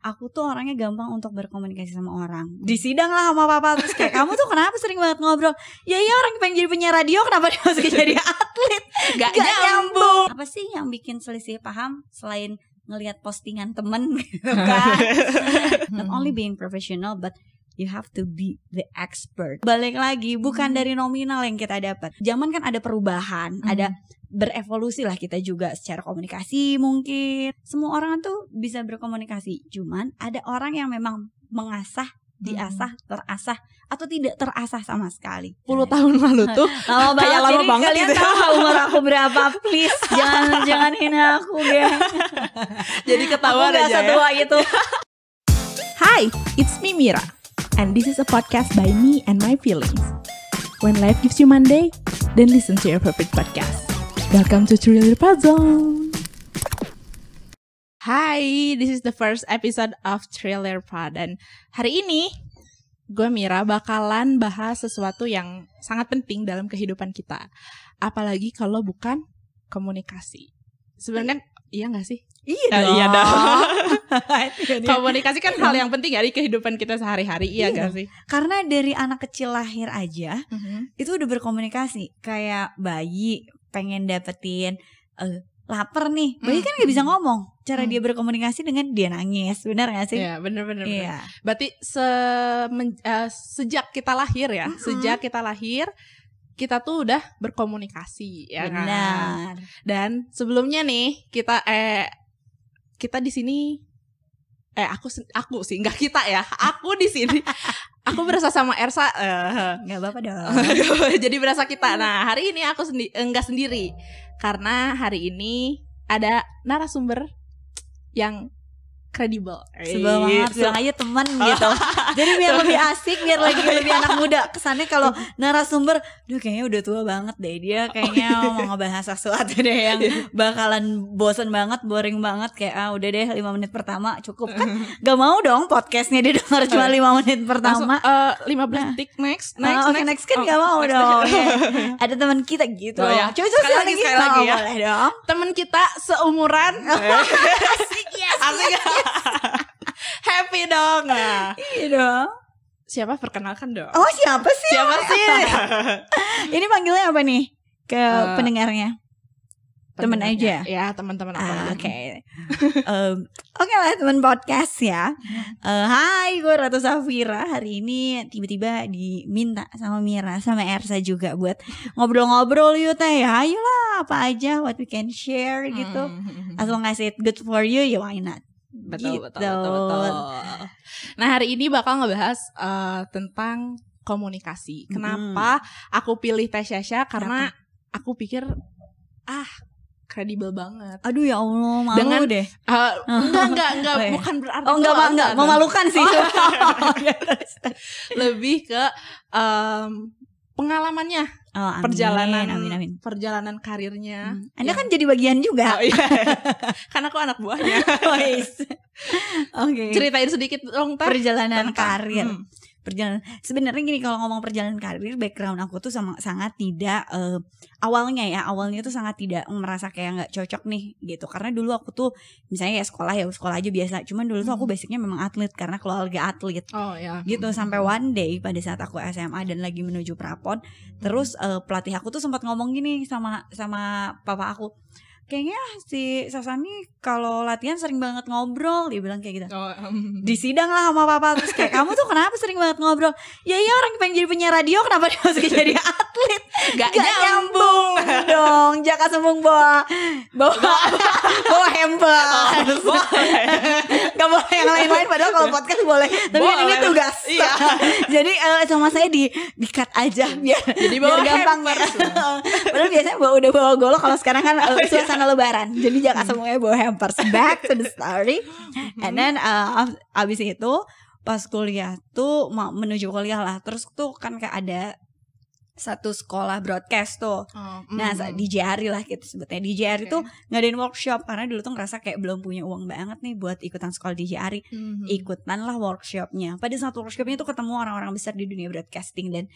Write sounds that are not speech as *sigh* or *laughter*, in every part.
aku tuh orangnya gampang untuk berkomunikasi sama orang. Di sidang lah sama papa terus kayak kamu tuh kenapa sering banget ngobrol? Ya iya orang pengen jadi penyiar radio kenapa dimasukin jadi atlet? Gak, nyambung. Apa sih yang bikin selisih paham selain ngelihat postingan temen gitu kan? *laughs* Not only being professional but you have to be the expert. Balik lagi, bukan dari nominal yang kita dapat. Zaman kan ada perubahan, ada berevolusi lah kita juga secara komunikasi mungkin. Semua orang tuh bisa berkomunikasi, cuman ada orang yang memang mengasah, diasah, terasah atau tidak terasah sama sekali. 10 tahun lalu tuh *laughs* Lama *laughs* banget, Kayak lama jadi banget kalian gitu. tahu umur aku berapa, please *laughs* jangan jangan hina aku, geng. jadi Aku ketahuan gak aja ya. setua itu. Hi, it's me Mira, and this is a podcast by me and my feelings. When life gives you Monday, then listen to your perfect podcast. Welcome to Thriller Zone. Hi, this is the first episode of Thriller Pod dan hari ini gue Mira bakalan bahas sesuatu yang sangat penting dalam kehidupan kita. Apalagi kalau bukan komunikasi. Sebenarnya iya nggak sih? Iya dong. iya dong. Iya dong. *laughs* komunikasi kan hal yang penting ya di kehidupan kita sehari-hari iya Iya gak sih Karena dari anak kecil lahir aja itu udah berkomunikasi kayak bayi pengen dapetin eh, lapar nih bayi Hmm. kan nggak bisa ngomong cara Hmm. dia berkomunikasi dengan dia nangis benar gak sih Iya bener-bener Iya. berarti semen- eh, sejak kita lahir ya Mhm. sejak kita lahir kita tuh udah berkomunikasi ya kan? Benar. Dan sebelumnya nih kita eh kita di sini eh aku aku sih nggak kita ya *laughs* aku di sini. Aku berasa sama Ersa eh, nggak apa-apa dong. *laughs* Jadi berasa kita. Nah, hari ini aku sendi enggak sendiri. Karena hari ini ada narasumber yang kredibel. sebel banget bilang aja teman gitu. *laughs* Jadi biar lebih asik biar lagi lebih anak muda. Kesannya kalau *laughs* narasumber duh kayaknya udah tua banget deh dia. Kayaknya mau ngebahas sesuatu deh *laughs* yang bakalan bosen banget boring banget. Kayak ah udah deh lima menit pertama cukup. Kan gak mau dong podcastnya didengar cuma lima menit pertama. Eh, 15 detik next Oh, next oke, next. kan Oh, gak mau next. dong. ya. Ada teman kita gitu Oh, ya. Coba Sekali lagi, sekali lagi ya. Boleh dong. Temen kita seumuran. Asik ya Asik. *laughs* Happy dong. Nah, Iya dong siapa perkenalkan dong? Oh siapa sih? Siapa *laughs* sih? Ini panggilnya apa nih? Ke Eh, pendengarnya Temen aja? Ya, teman-teman aku Ah. Oke Em, Oke lah teman podcast ya Eh, Hai gue Ratu Safira Hari ini tiba-tiba diminta sama Mira Sama Ersa juga buat Ngobrol-ngobrol yuk teh ya Ayolah apa aja What we can share gitu Hmm. As long as it good for you Ya why not Betul, betul, Gitu. betul, betul. Nah, hari ini bakal ngebahas eh, tentang komunikasi. Kenapa aku pilih Teh Syasha? Karena aku pikir ah kredibel banget. Aduh ya Allah malu Dengan- deh Eh, enggak, enggak, enggak, Oh, iya. bukan berarti Oh enggak, enggak, enggak, memalukan sih *laughs* Lebih ke em, pengalamannya, oh, amin, perjalanan, Amin amin perjalanan karirnya. Hmm. Anda Yang- kan jadi bagian juga Oh, iya. *laughs* kan aku anak buahnya. *laughs* Wais. *laughs* Oke Ceritain sedikit dong, Teh. perjalanan tentang- karir Hmm. Perjalanan. Sebenarnya gini kalau ngomong perjalanan karir background aku tuh sama sangat tidak eh, awalnya ya awalnya tuh sangat tidak merasa kayak nggak cocok nih gitu. Karena dulu aku tuh misalnya ya sekolah ya sekolah aja biasa. Cuman dulu tuh aku Hmm. basicnya memang atlet karena keluarga atlet. Oh, ya. gitu sampai one day pada saat aku SMA dan lagi menuju prapon terus eh, pelatih aku tuh sempat ngomong gini sama sama papa aku kayaknya si Sasani kalau latihan sering banget ngobrol dia bilang kayak gitu. Oh, em. di sidang lah sama papa terus kayak kamu tuh kenapa sering banget ngobrol? Ya iya orang pengen jadi penyiar radio kenapa dimasukin jadi atlet? Gak, gak nyambung. dong jaka sembung bawa bawa bawa hamper gak boleh. Yang lain-lain padahal kalau podcast boleh. Tapi kan ini Boleh. tugas Iya. jadi eh, sama saya di di cut aja biar Jadi biar bawa gampang. ya padahal biasanya bawa udah bawa golok kalau sekarang kan *laughs* eh, suasana lebaran jadi jaka semuanya bawa hampers back to the story And then uh, ab- abis itu pas kuliah tuh mau menuju kuliah lah terus tuh kan kayak ada satu sekolah broadcast tuh. Oh, Nah, mm, di JRI lah gitu sebetulnya. Di JRI Oke. tuh ngadain workshop karena dulu tuh ngerasa kayak belum punya uang banget nih buat ikutan sekolah di JRI. Mhm. Ikutan lah workshopnya. Pada saat workshopnya tuh ketemu orang-orang besar di dunia broadcasting dan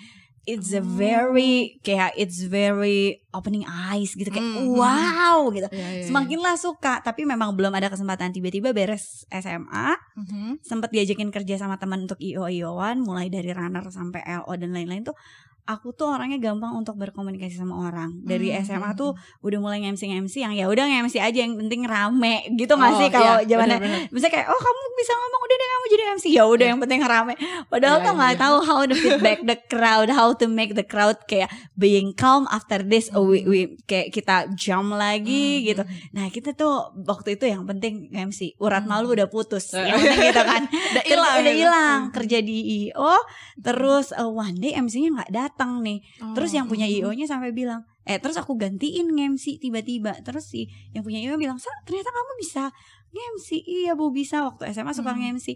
it's a Oh. very kayak it's very opening eyes gitu kayak Mm, mm, wow gitu. Iya, iya, iya. Semakin lah suka, tapi memang belum ada kesempatan tiba-tiba beres SMA, Mhm. sempet diajakin kerja sama teman untuk IO IOan, mulai dari runner sampai LO dan lain-lain tuh aku tuh orangnya gampang untuk berkomunikasi sama orang. Dari Hmm, SMA hmm, tuh udah mulai nge-MC nge-MC yang ya udah nge-MC aja yang penting rame gitu nggak Oh, sih kalau iya, zamannya. Misalnya kayak oh kamu bisa ngomong udah deh kamu jadi MC ya udah Iya. yang penting rame. Padahal Iya, tuh nggak iya. tahu how to feedback the crowd, how to make the crowd kayak being calm after this. Oh, we, we- kayak kita jump lagi Hmm, gitu. hmm. Nah kita tuh waktu itu yang penting MC urat Hmm. malu udah putus, Eh. yang penting gitu kan. *laughs* Udah hilang. udah gitu. hilang Hmm. kerja di IO, terus uh, one day MC-nya nggak datang nih. Terus Oh, yang punya mhm. IO-nya sampai bilang, eh terus aku gantiin nge-MC tiba-tiba. Terus si yang punya IO bilang, Sa, ternyata kamu bisa nge-MC. Iya bu bisa waktu SMA suka Hmm. nge-MC.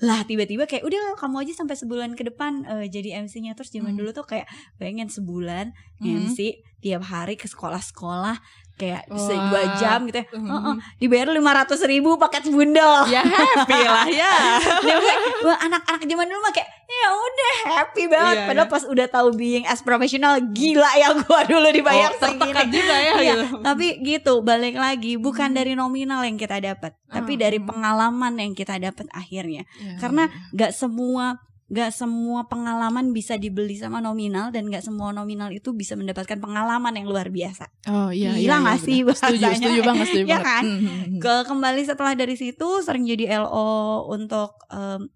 Lah tiba-tiba kayak udah kamu aja sampai sebulan ke depan eh, jadi MC-nya. Terus zaman Hmm. dulu tuh kayak pengen sebulan Mhm. nge-MC tiap hari ke sekolah-sekolah kayak se- dua jam gitu ya. Mhm. Heeh, dibayar lima ratus ribu paket bundel. Ya happy lah ya. *laughs* Wah, anak-anak zaman dulu mah kayak ya udah happy banget. Iya, Padahal iya. pas udah tahu being as professional gila ya gua dulu dibayar Oh, segini. juga ya Iya, gitu. tapi gitu balik lagi bukan Hmm. dari nominal yang kita dapat, tapi Hmm. dari pengalaman yang kita dapat akhirnya. Iya, Karena iya. Gak semua gak semua pengalaman bisa dibeli sama nominal dan gak semua nominal itu bisa mendapatkan pengalaman yang luar biasa. Oh iya Gila iya, iya, sih. Setuju, setuju banget, setuju Iya banget. kan? Hmm, hmm, hmm. Ke kembali setelah dari situ sering jadi LO untuk em,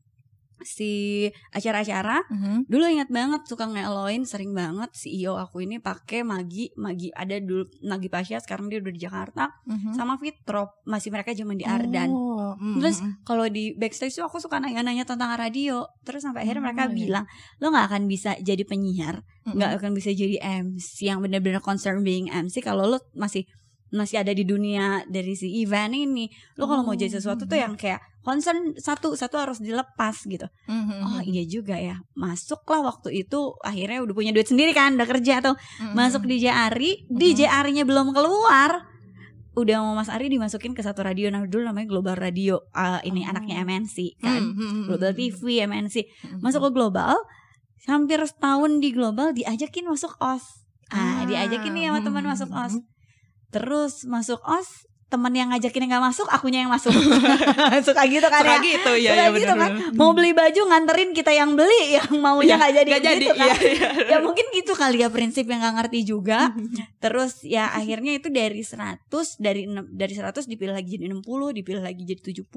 si acara-acara. Mhm. Dulu ingat banget suka ngeloin sering banget CEO aku ini pakai Magi, Magi ada dulu Magi Pasha sekarang dia udah di Jakarta Mhm. sama Fitrop masih mereka zaman di Ardan. Oh, mm, Terus kalau di backstage tuh aku suka nanya-nanya tentang radio. Terus sampai akhirnya Oh, mereka bilang, "Lo nggak akan bisa jadi penyiar, nggak akan bisa jadi MC yang benar-benar concern being MC kalau lo masih masih ada di dunia dari si event ini. Lo kalau mau jadi sesuatu tuh yang kayak concern satu satu harus dilepas gitu. Mhm, Oh iya juga ya. Masuklah waktu itu akhirnya udah punya duit sendiri kan, udah kerja tuh. Mhm. Masuk di JRI, di Mhm. JRI-nya belum keluar. Udah mau Mas Ari dimasukin ke satu radio nah dulu namanya Global Radio. Ah, ini Oh. anaknya MNC kan. Mhm, Global. TV, MNC. Mhm. Masuk ke Global, hampir setahun di Global diajakin masuk OS. Ah, Ah, diajakin nih sama teman masuk. OS. Terus masuk OS, teman yang ngajakin yang gak masuk, akunya yang masuk. *laughs* Suka gitu kan Suka ya. gitu ya, Suka ya gitu benar, kan. Mau beli baju nganterin kita yang beli, yang maunya Iya, nggak jadi Nggak jadi, gitu kan. iya, iya. Ya mungkin gitu kali ya prinsip yang gak ngerti juga. *laughs* Terus ya akhirnya itu dari 100 dari dari 100 dipilih lagi jadi 60, dipilih lagi jadi 70.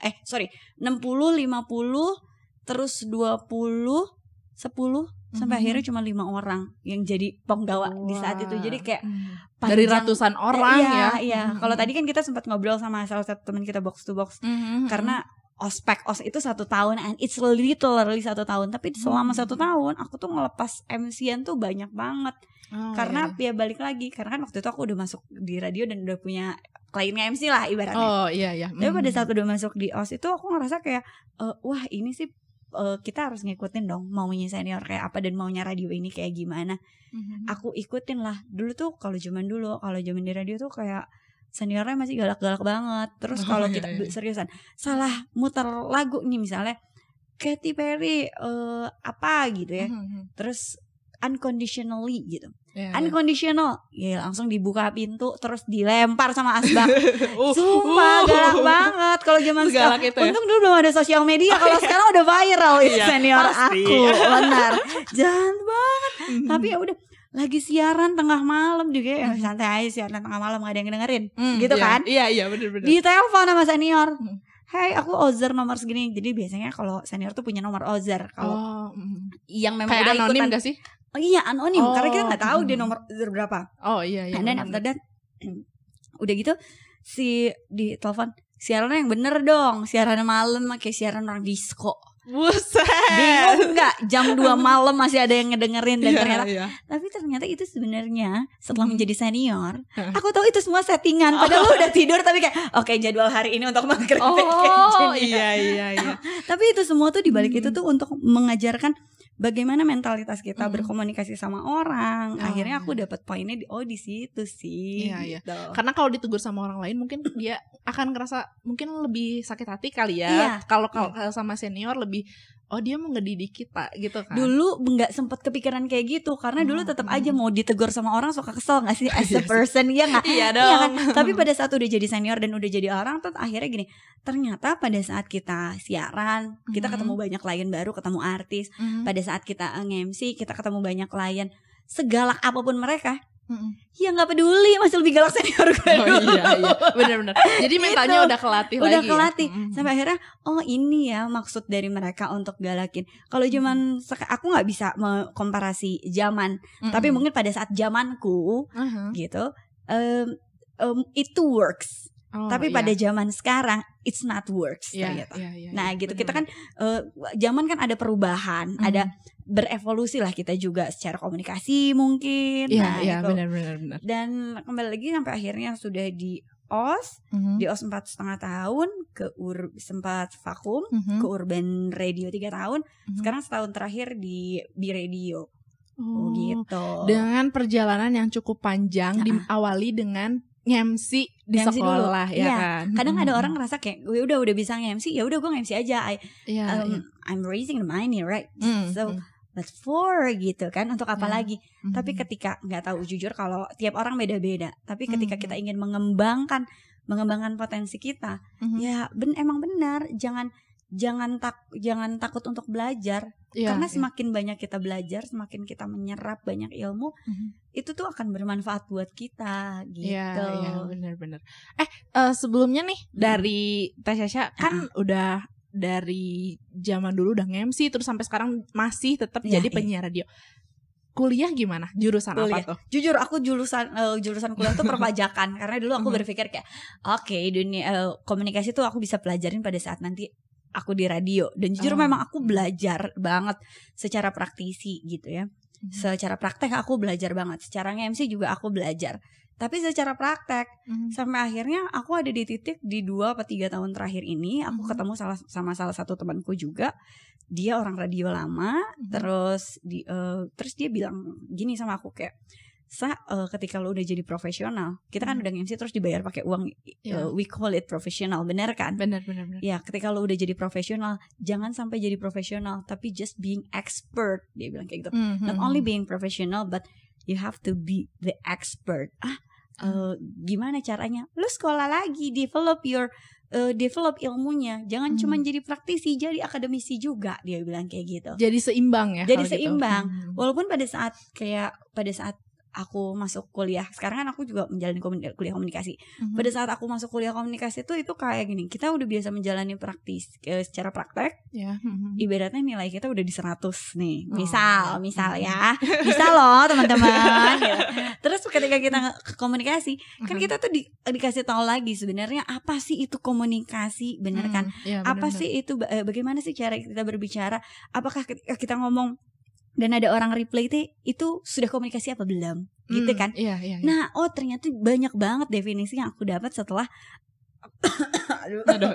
Eh, sorry, 60, 50, terus 20, 10 sampai Mhm. akhirnya cuma lima orang yang jadi penggawa di saat itu. Jadi kayak dari panjang- ratusan orang iya, ya. Iya, Mhm. kalau tadi kan kita sempat ngobrol sama salah satu teman kita box to box Mhm, karena ospek os itu satu tahun and it's literally satu tahun tapi selama Hmm. satu tahun aku tuh ngelepas MC-an tuh banyak banget Oh, karena iya. ya balik lagi karena kan waktu itu aku udah masuk di radio dan udah punya kliennya MC lah ibaratnya Oh iya iya. tapi pada Mhm. saat udah masuk di os itu aku ngerasa kayak eh, wah ini sih eh, kita harus ngikutin dong maunya senior kayak apa dan maunya radio ini kayak gimana Mhm. aku ikutin lah dulu tuh kalau zaman dulu kalau zaman di radio tuh kayak seniornya masih galak-galak banget terus Oh, kalau iya, kita iya. seriusan salah muter lagu nih misalnya Katy Perry eh, apa gitu ya Mhm. terus unconditionally gitu Iya, iya. unconditional ya langsung dibuka pintu terus dilempar sama asbak *laughs* Uh, sumpah uh. galak banget kalau zaman sekarang itu ya. untung dulu belum ada sosial media kalau sekarang udah viral itu Iya, senior pasti. aku benar jahat banget Mhm. tapi ya udah lagi siaran tengah malam juga ya Mhm. santai aja siaran tengah malam gak ada yang dengerin Hmm, gitu iya. kan Iya iya benar benar. di telepon sama senior Mhm. Hai aku Ozer nomor segini Jadi biasanya kalau senior tuh punya nomor Ozer Kalau Oh, mhm. yang memang kayak udah anonim ikutan gak sih? Oh, Iya anonim Oh, Karena kita gak tahu dia mhm. nomor berapa Oh iya iya. Benar. after that *clears throat* Udah gitu Si di telepon Siarannya yang bener dong Siaran malam Kayak siaran orang disco Buset. Bingung nggak Jam *laughs* 2 malam masih ada yang ngedengerin Dan Iya, ternyata iya. Tapi ternyata itu sebenarnya setelah Mhm. menjadi senior, aku tahu itu semua settingan. Padahal lu udah tidur tapi kayak oke jadwal hari ini untuk *laughs* mengkritik Oh engine-nya." iya iya iya. *laughs* Tapi itu semua tuh dibalik Mhm. itu tuh untuk mengajarkan bagaimana mentalitas kita Mhm. berkomunikasi sama orang. Oh, Akhirnya aku iya. dapat poinnya di oh di situ sih. Iya, iya. gitu. Karena kalau ditegur sama orang lain mungkin *laughs* dia akan ngerasa mungkin lebih sakit hati kali ya. Iya. Kalau kalau kalau sama senior lebih oh dia mau ngedidik kita gitu kan dulu nggak sempet kepikiran kayak gitu karena dulu tetap hmm. aja mau ditegur sama orang suka kesel nggak sih *laughs* as Iya a sih. person ya nggak iya Iya dong kan? Tapi *laughs* pada saat udah jadi senior dan udah jadi orang tuh akhirnya gini, ternyata pada saat kita siaran, kita Mhm. ketemu banyak klien baru, ketemu artis. Mhm. Pada saat kita nge-MC, kita ketemu banyak klien. Segalak apa pun mereka, Mhm. ya nggak peduli, masih lebih galak senior gue oh dulu. iya iya benar-benar jadi mentalnya Gitu. udah kelatih Udah lagi ya? kelatih. Mhm. Sampai akhirnya, oh ini ya maksud dari mereka untuk galakin. Kalau zaman aku nggak bisa mengkomparasi zaman, Mhm. tapi mungkin pada saat zamanku Mhm. gitu, em, em, itu works. Oh, tapi iya. pada zaman sekarang it's not works Iya, ternyata. iya, iya, Nah iya, gitu kita benar-benar. kan eh, zaman kan ada perubahan, Mhm. ada berevolusi lah kita juga secara komunikasi mungkin. Iya, nah, iya, itu. benar-benar benar. Dan kembali lagi sampai akhirnya sudah di OS, Mhm. di OS empat setengah tahun, ke ur sempat vakum, Mhm. ke Urban Radio tiga tahun, Mhm. sekarang setahun terakhir di B Radio. Oh, Oh, gitu. Dengan perjalanan yang cukup panjang diawali dengan nge-MC di dulu. sekolah ya Iya. kan. Kadang ada Mhm. orang ngerasa kayak, "Gue udah udah bisa nge-MC, ya udah gue nge-MC aja. I, Iya, um, iya. I'm raising the money, right? Mm, So, mm. but for gitu kan untuk apa Ya. lagi? Tapi Mhm. ketika nggak tahu jujur kalau tiap orang beda-beda. Tapi ketika Mhm. kita ingin mengembangkan mengembangkan potensi kita, Mhm. ya ben emang benar jangan jangan tak jangan takut untuk belajar Iya, karena iya. semakin banyak kita belajar, semakin kita menyerap banyak ilmu, Mhm. itu tuh akan bermanfaat buat kita gitu. Iya, iya, benar-benar. Eh, eh, sebelumnya nih dari Teh Syasha kan udah dari zaman dulu udah nge-MC terus sampai sekarang masih tetap Iya, jadi iya. penyiar radio. Kuliah gimana? Jurusan Kuliah. apa tuh? Jujur aku jurusan eh, jurusan kuliah tuh *laughs* perpajakan karena dulu aku Mhm. berpikir kayak oke dunia eh, komunikasi tuh aku bisa pelajarin pada saat nanti aku di radio dan jujur Oh. memang aku belajar banget secara praktisi gitu ya. Mhm. Secara praktek aku belajar banget, secara nge-MC juga aku belajar. Tapi secara praktek Mhm. sampai akhirnya aku ada di titik di dua atau tiga tahun terakhir ini aku Mhm. ketemu salah sama salah satu temanku juga dia orang radio lama Mhm. terus di eh, terus dia bilang gini sama aku kayak sa eh, ketika lo udah jadi profesional kita kan Mhm. udah nge-MC terus dibayar pakai uang Iya. eh, we call it profesional bener kan Benar, benar, benar. ya ketika lo udah jadi profesional jangan sampai jadi profesional tapi just being expert dia bilang kayak gitu Mhm. not only being professional but you have to be the expert ah eh, gimana caranya lu sekolah lagi develop your eh, develop ilmunya jangan Hmm. cuma jadi praktisi jadi akademisi juga dia bilang kayak gitu Jadi seimbang ya. Jadi gitu. seimbang. Mhm. walaupun pada saat kayak pada saat aku masuk kuliah sekarang kan aku juga menjalani komuni- kuliah komunikasi Mhm. pada saat aku masuk kuliah komunikasi itu itu kayak gini kita udah biasa menjalani praktis eh, secara praktek ya. mhm. ibaratnya nilai kita udah di 100 nih. Oh, Misal, iya. misal ya. Bisa loh teman-teman. *laughs* gitu. Terus ketika kita ke komunikasi, kan Mhm. kita tuh di- dikasih tahu lagi sebenarnya apa sih itu komunikasi, bener kan? Mhm. Iya, Apa sih itu eh, bagaimana sih cara kita berbicara? Apakah ketika kita ngomong dan ada orang reply itu itu sudah komunikasi apa belum? Gitu Hmm, kan? Iya, iya. iya. Nah, oh ternyata banyak banget definisi yang aku dapat setelah *coughs* Aduh. Aduh.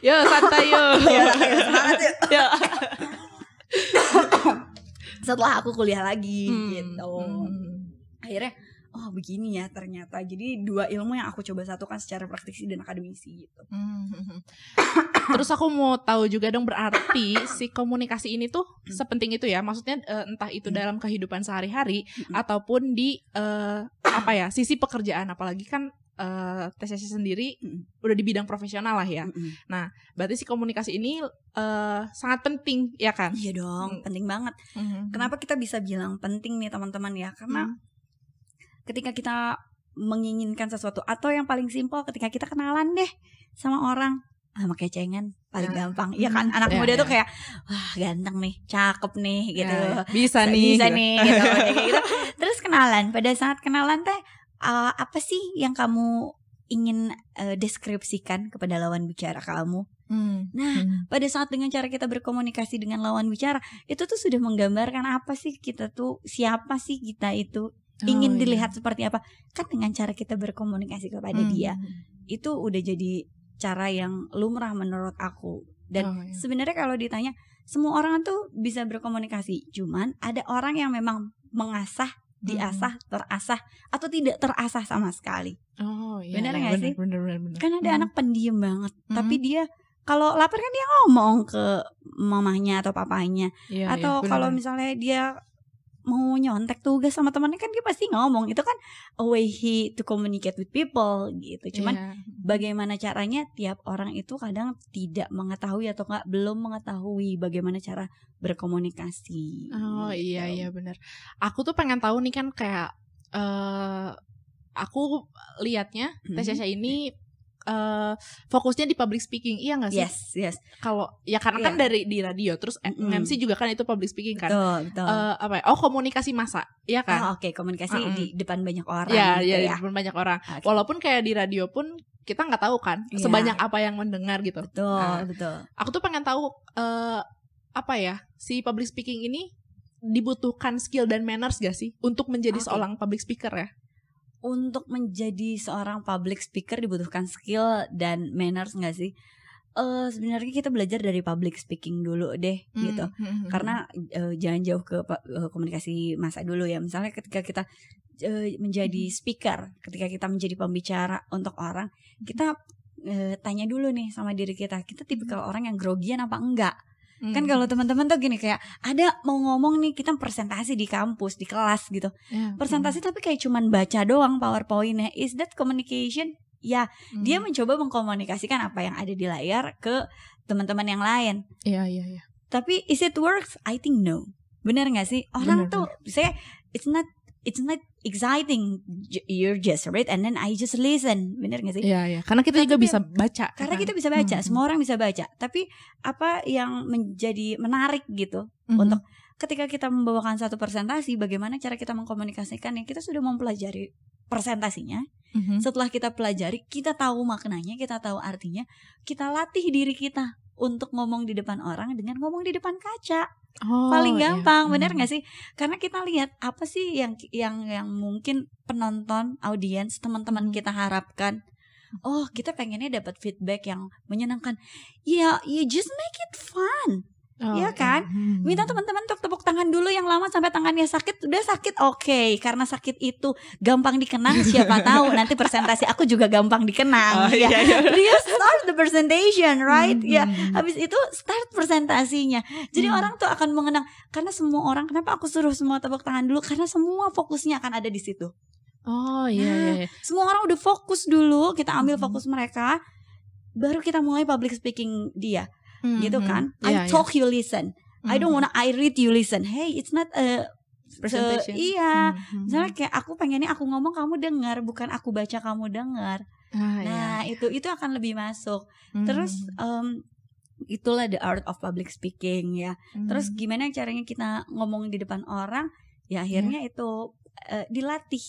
yo santai yo. *coughs* Ya, ayo, semangat yuk. Ya. setelah aku kuliah lagi Hmm, gitu hmm. akhirnya oh begini ya ternyata jadi dua ilmu yang aku coba satukan secara praktisi dan akademisi gitu Hmm. Terus aku mau tahu juga dong berarti si komunikasi ini tuh Hmm. sepenting itu ya. Maksudnya eh, entah itu Hmm. dalam kehidupan sehari-hari Hmm. ataupun di eh, apa ya sisi pekerjaan apalagi kan TCC sendiri Hmm. udah di bidang profesional lah ya. Mm-mm. Berarti si komunikasi ini eh, sangat penting ya kan? iya dong Hmm. penting banget kenapa kita bisa bilang penting nih teman-teman ya karena Hmm. Ketika kita menginginkan sesuatu atau yang paling simpel ketika kita kenalan deh sama orang ah pakai cengen paling Nah. gampang iya kan anak Ya, muda tuh ya. kayak wah ganteng nih cakep nih gitu Ya, bisa nih. bisa gitu. nih gitu, *laughs* kayak gitu. Terus kenalan. Pada saat kenalan teh uh, apa sih yang kamu ingin uh, deskripsikan kepada lawan bicara kamu? Hmm. Nah, Hmm. pada saat dengan cara kita berkomunikasi dengan lawan bicara, itu tuh sudah menggambarkan apa sih kita tuh siapa sih kita itu Oh, ingin iya. dilihat seperti apa? Kan dengan cara kita berkomunikasi kepada Hmm. dia itu udah jadi cara yang lumrah menurut aku. Dan Oh, iya. sebenarnya kalau ditanya semua orang tuh bisa berkomunikasi, cuman ada orang yang memang mengasah, diasah, terasah atau tidak terasah sama sekali. Oh iya. Bener iya, nggak sih? Bener bener bener. Kan ada Hmm. anak pendiam banget, Hmm. tapi dia kalau lapar kan dia ngomong ke mamahnya atau papanya Iya, atau iya, kalau benar. misalnya dia mau nyontek tugas sama temannya kan dia pasti ngomong itu kan a way he to communicate with people gitu cuman Iya. bagaimana caranya tiap orang itu kadang tidak mengetahui atau nggak belum mengetahui bagaimana cara berkomunikasi Oh iya gitu. iya benar. Aku tuh pengen tahu nih kan kayak eh aku liatnya. Tesya ini eh fokusnya di public speaking. Iya gak sih? yes yes Kalau ya karena kan Iya. dari di radio terus Mm-mm. MC juga kan itu public speaking kan. betul betul Eh, apa ya? Oh komunikasi masa, iya kan? Oh, oke komunikasi Mm-mm. di depan banyak orang Ya, gitu ya, di ya. depan banyak orang. Oke. Walaupun kayak di radio pun kita nggak tahu kan Iya. sebanyak apa yang mendengar gitu. betul Nah, betul aku tuh pengen tahu eh apa ya si public speaking ini dibutuhkan skill dan manners gak sih untuk menjadi Oke. seorang public speaker ya? Untuk menjadi seorang public speaker dibutuhkan skill dan manners nggak sih? Eh sebenarnya kita belajar dari public speaking dulu deh gitu. Hmm, Karena eh, jangan jauh ke eh, komunikasi masa dulu ya. Misalnya ketika kita eh, menjadi speaker, ketika kita menjadi pembicara untuk orang, kita eh, tanya dulu nih sama diri kita, kita tipikal orang yang grogian apa enggak? Hmm. Kan kalau teman-teman tuh gini kayak ada mau ngomong nih kita presentasi di kampus, di kelas gitu. Ya, Presentasi tapi kayak cuman baca doang PowerPoint-nya. Is that communication? Ya, hmm, dia hmm. mencoba mengkomunikasikan apa yang ada di layar ke teman-teman yang lain. Iya iya iya. Tapi is it works? I think no. Bener gak sih? Orang Bener, tuh saya it's not it's not exciting. You're just read and then I just listen. Bener gak sih? Iya iya. Karena kita Tapi juga bisa baca. Karena kan? kita bisa baca, Hmm, semua orang bisa baca. Tapi apa yang menjadi menarik gitu Mhm. untuk ketika kita membawakan satu presentasi, bagaimana cara kita mengkomunikasikannya? Kita sudah mempelajari presentasinya. Mhm. Setelah kita pelajari, kita tahu maknanya, kita tahu artinya, kita latih diri kita untuk ngomong di depan orang dengan ngomong di depan kaca. Oh, Paling iya. gampang, bener Mhm. nggak sih? Karena kita lihat apa sih yang yang yang mungkin penonton, audiens, teman-teman Mhm. kita harapkan. Oh, kita pengennya dapat feedback yang menyenangkan. Ya, you just make it fun. Oh, Iya kan? Mhm. Minta teman-teman untuk tepuk tangan dulu yang lama sampai tangannya sakit. Udah sakit, oke. Karena sakit itu gampang dikenang. Siapa *laughs* tahu nanti presentasi aku juga gampang dikenang. Oh, ya. iya, iya. You *laughs* start the presentation, right? Mhm. Ya. Habis itu start presentasinya. Jadi Hmm. orang tuh akan mengenang. Karena semua orang, kenapa aku suruh semua tepuk tangan dulu? Karena semua fokusnya akan ada di situ. Oh iya Nah, iya. iya. Semua orang udah fokus dulu. Kita ambil Mhm. fokus mereka. Baru kita mulai public speaking dia, gitu Mhm. kan? Iya, I iya. talk you listen. I don't Mhm. wanna I read you listen. Hey, it's not a presentation. iya. Mhm. Misalnya kayak aku pengennya aku ngomong kamu dengar, bukan aku baca kamu dengar. Ah, iya. Nah, itu itu akan lebih masuk. Mhm. Terus em, itulah the art of public speaking ya. Terus Mhm. gimana caranya kita ngomong di depan orang? Ya akhirnya itu eh, dilatih.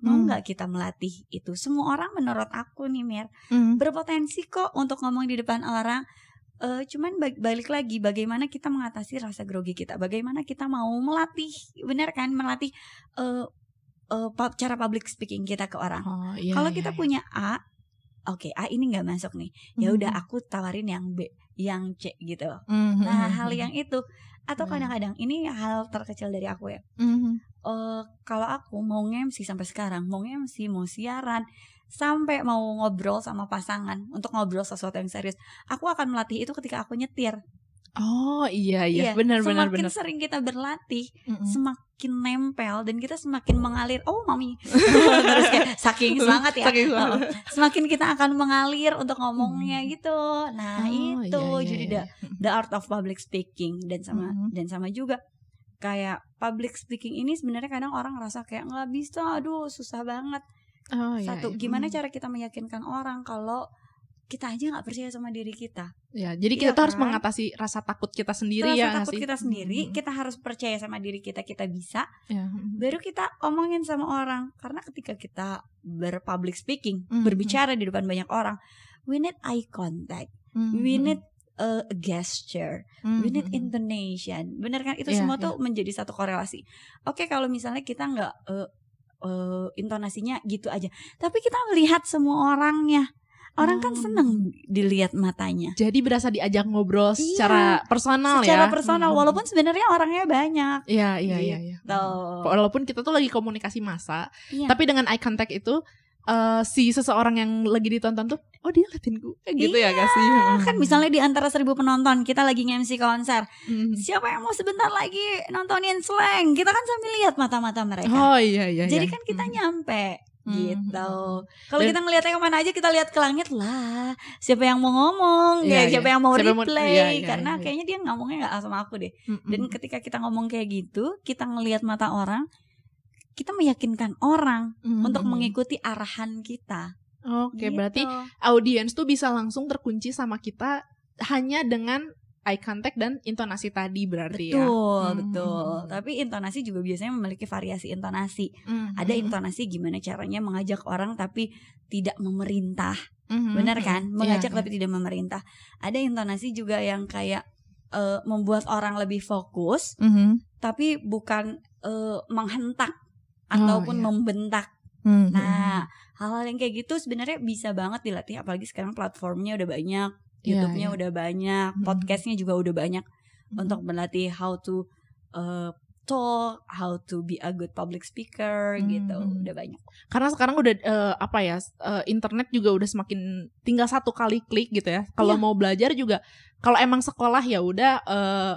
Mau Hmm. nggak kita melatih itu? Semua orang menurut aku nih Mir Mhm. berpotensi kok untuk ngomong di depan orang. Eh, cuman ba- balik lagi bagaimana kita mengatasi rasa grogi kita, bagaimana kita mau melatih, benar kan, melatih eh, pub- cara public speaking kita ke orang. Oh, iya, Kalau iya, kita iya. punya A, oke A ini nggak masuk nih, ya udah Mhm. aku tawarin yang B, yang C gitu. Mhm. Nah hal yang itu, atau Hmm. kadang-kadang ini hal terkecil dari aku ya. Mhm. Eh kalau aku mau nge-MC sampai sekarang, mau nge-MC, mau siaran, sampai mau ngobrol sama pasangan untuk ngobrol sesuatu yang serius, aku akan melatih itu ketika aku nyetir. Oh iya iya benar benar semakin benar. sering kita berlatih, Mhm. semakin nempel dan kita semakin mengalir. Oh mami, *laughs* terus kayak saking semangat ya. Saking semangat. Oh, semakin kita akan mengalir untuk ngomongnya Hmm. gitu. Nah Oh, itu iya, iya, jadi iya. the the art of public speaking dan sama Mhm. dan sama juga kayak public speaking ini sebenarnya kadang orang ngerasa kayak nggak bisa, aduh susah banget. Oh, iya, Satu, iya. gimana Mhm. cara kita meyakinkan orang kalau kita aja nggak percaya sama diri kita. Ya, jadi Iya kita tuh harus kan? mengatasi rasa takut kita sendiri Rasa ya nggak takut sih? kita sendiri, Mhm. kita harus percaya sama diri kita, kita bisa. Ya. Baru kita omongin sama orang. Karena ketika kita berpublic speaking, Mhm. berbicara di depan banyak orang, we need eye contact, we Mhm. need a gesture, we need intonation. Bener kan? Itu Iya, semua iya. tuh menjadi satu korelasi. Oke, kalau misalnya kita nggak eh, eh, intonasinya gitu aja, tapi kita melihat semua orangnya. Orang kan Oh. seneng dilihat matanya. Jadi berasa diajak ngobrol Iya, secara personal ya. Secara personal, Mhm. walaupun sebenarnya orangnya banyak. Iya iya iya iya. Tuh. Walaupun kita tuh lagi komunikasi massa, Iya. tapi dengan eye contact itu eh, si seseorang yang lagi ditonton tuh oh dia liatin gue gitu ya gak sih kan misalnya di antara seribu penonton kita lagi nge-MC konser Hmm. siapa yang mau sebentar lagi nontonin slang kita kan sambil lihat mata-mata mereka oh iya iya jadi iya. kan kita Hmm. nyampe Hmm. gitu kalau Dan- kita ngeliatnya ke mana aja kita lihat ke langit lah siapa yang mau ngomong Iya, ya, iya. siapa yang mau Siapa yang mau- replay iya, iya, karena iya. kayaknya dia ngomongnya nggak sama aku deh Mm-mm. dan ketika kita ngomong kayak gitu kita ngelihat mata orang kita meyakinkan orang Mm-mm. untuk mengikuti arahan kita Oke, Gitu. berarti audiens tuh bisa langsung terkunci sama kita hanya dengan eye contact dan intonasi tadi berarti ya. betul Hmm. betul tapi intonasi juga biasanya memiliki variasi intonasi Hmm. ada intonasi gimana caranya mengajak orang tapi tidak memerintah Hmm. benar kan Iya, mengajak iya. tapi tidak memerintah ada intonasi juga yang kayak eh, membuat orang lebih fokus Mhm. tapi bukan eh, menghentak Oh, ataupun iya. membentak Mhm. nah hal-hal yang kayak gitu sebenarnya bisa banget dilatih apalagi sekarang platformnya udah banyak Iya, YouTube-nya iya. udah banyak Mhm. podcastnya juga udah banyak Mhm. untuk melatih how to uh, talk, how to be a good public speaker Hmm, gitu. hmm. Udah banyak. karena sekarang udah eh, apa ya eh, internet juga udah semakin tinggal satu kali klik gitu ya kalau Iya. mau belajar juga kalau emang sekolah ya udah eh,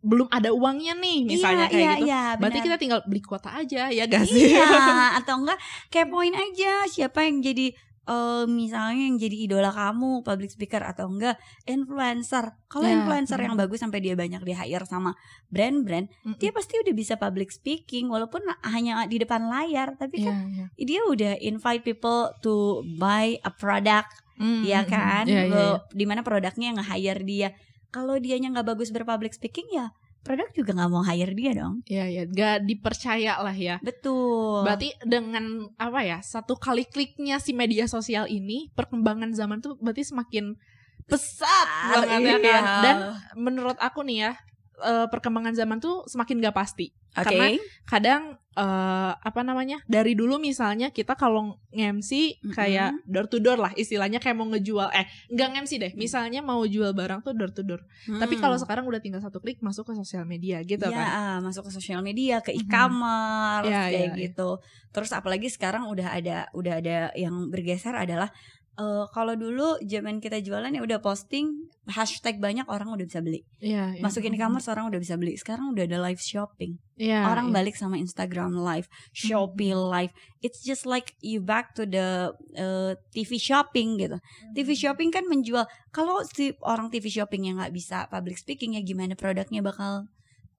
belum ada uangnya nih misalnya iya, kayak iya, gitu Iya, berarti kita tinggal beli kuota aja ya gak sih Iya, *laughs* atau enggak kepoin aja siapa yang jadi eh, misalnya yang jadi idola kamu public speaker atau enggak influencer. Kalau Ya, influencer yang hmm. bagus sampai dia banyak di hire sama brand-brand, Mm-mm. dia pasti udah bisa public speaking walaupun hanya di depan layar, tapi Iya, kan iya. dia udah invite people to buy a product Mm, ya mm, mm. kan Iya, iya, iya. di mana produknya nge-hire dia kalau dianya nggak bagus berpublic speaking ya produk juga nggak mau hire dia dong Iya, iya, gak dipercaya lah ya. betul Berarti dengan apa ya satu kali kliknya si media sosial ini perkembangan zaman tuh berarti semakin pesat banget ya Iya. kan. Dan menurut aku nih ya eh, perkembangan zaman tuh semakin gak pasti. oke karena Kadang eh, apa namanya dari dulu misalnya kita kalau nge-MC kayak door to door lah istilahnya kayak mau ngejual eh nggak nge-MC deh misalnya mau jual barang tuh door to door. Tapi kalau sekarang udah tinggal satu klik masuk ke sosial media gitu ya, kan. ah, masuk ke sosial media, ke e-commerce Iya, kayak iya, iya. gitu. Terus apalagi sekarang udah ada udah ada yang bergeser adalah eh, kalau dulu zaman kita jualan ya udah posting hashtag banyak orang udah bisa beli. Iya, iya. Masukin e-commerce orang udah bisa beli. Sekarang udah ada live shopping. Iya, orang iya. balik sama Instagram live, Shopee live. It's just like you back to the uh, TV shopping gitu. TV shopping kan menjual. Kalau si orang TV shopping yang nggak bisa public speaking ya gimana produknya bakal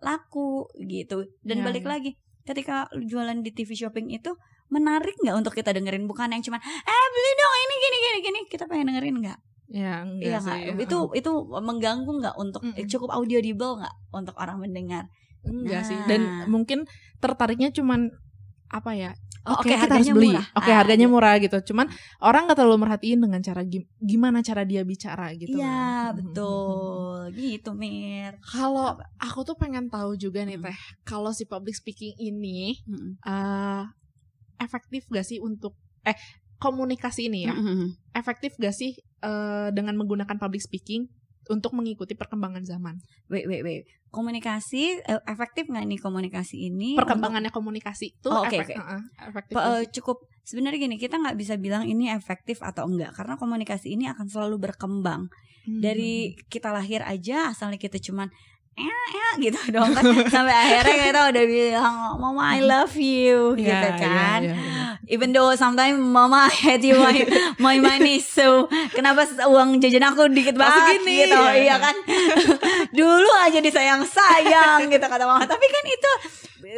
laku gitu. Dan Iya, balik iya. lagi, ketika jualan di TV shopping itu menarik nggak untuk kita dengerin bukan yang cuman eh beli dong gini gini gini kita pengen dengerin nggak Ya, enggak iya sih. nggak itu *laughs* itu mengganggu nggak untuk Mm-mm. cukup audible nggak untuk orang mendengar enggak sih. Nah. Dan mungkin tertariknya cuman apa ya? Oh, Oke, oke, kita harus harganya beli. murah. Oke, Ah, harganya iya. murah gitu. Cuman orang nggak terlalu merhatiin dengan cara gim- gimana cara dia bicara gitu. Iya kan. *laughs* betul gitu Mir. Kalau aku tuh pengen tahu juga nih Hmm. Teh, kalau si public speaking ini Mm-mm. eh efektif gak sih untuk eh komunikasi ini ya? Mm-mm. Efektif gak sih eh, dengan menggunakan public speaking untuk mengikuti perkembangan zaman? Wait wait wait. Komunikasi eh, efektif nggak nih komunikasi ini? Perkembangannya komunikasi tuh Oh, oke, efek- oke. heeh, efektif. untuk- sih? cukup sebenarnya gini kita nggak bisa bilang ini efektif atau enggak karena komunikasi ini akan selalu berkembang Hmm. dari kita lahir aja asalnya kita cuman eh, eh gitu *laughs* dong kan sampai akhirnya kita udah bilang mama I love you Iya, gitu iya, kan iya, iya. even though sometimes mama *laughs* I hate you my, my money so kenapa uang jajan aku dikit banget segini, gitu ya. iya kan *laughs* dulu aja disayang sayang gitu kata mama tapi kan itu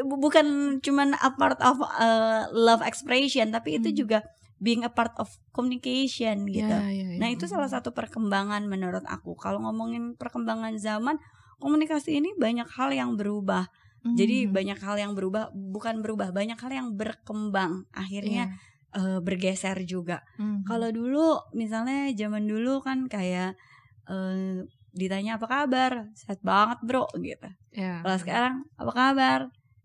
bu- bukan cuman a part of uh, love expression tapi itu Hmm. juga being a part of communication gitu Iya, iya, iya. Nah itu salah satu perkembangan menurut aku. Kalau ngomongin perkembangan zaman, komunikasi ini banyak hal yang berubah. Jadi Hmm. banyak hal yang berubah, bukan berubah, banyak hal yang berkembang. Akhirnya Iya. eh, bergeser juga. Hmm. Kalau dulu, misalnya zaman dulu kan kayak eh, ditanya apa kabar, sehat banget bro gitu. Iya. Kalau sekarang apa kabar,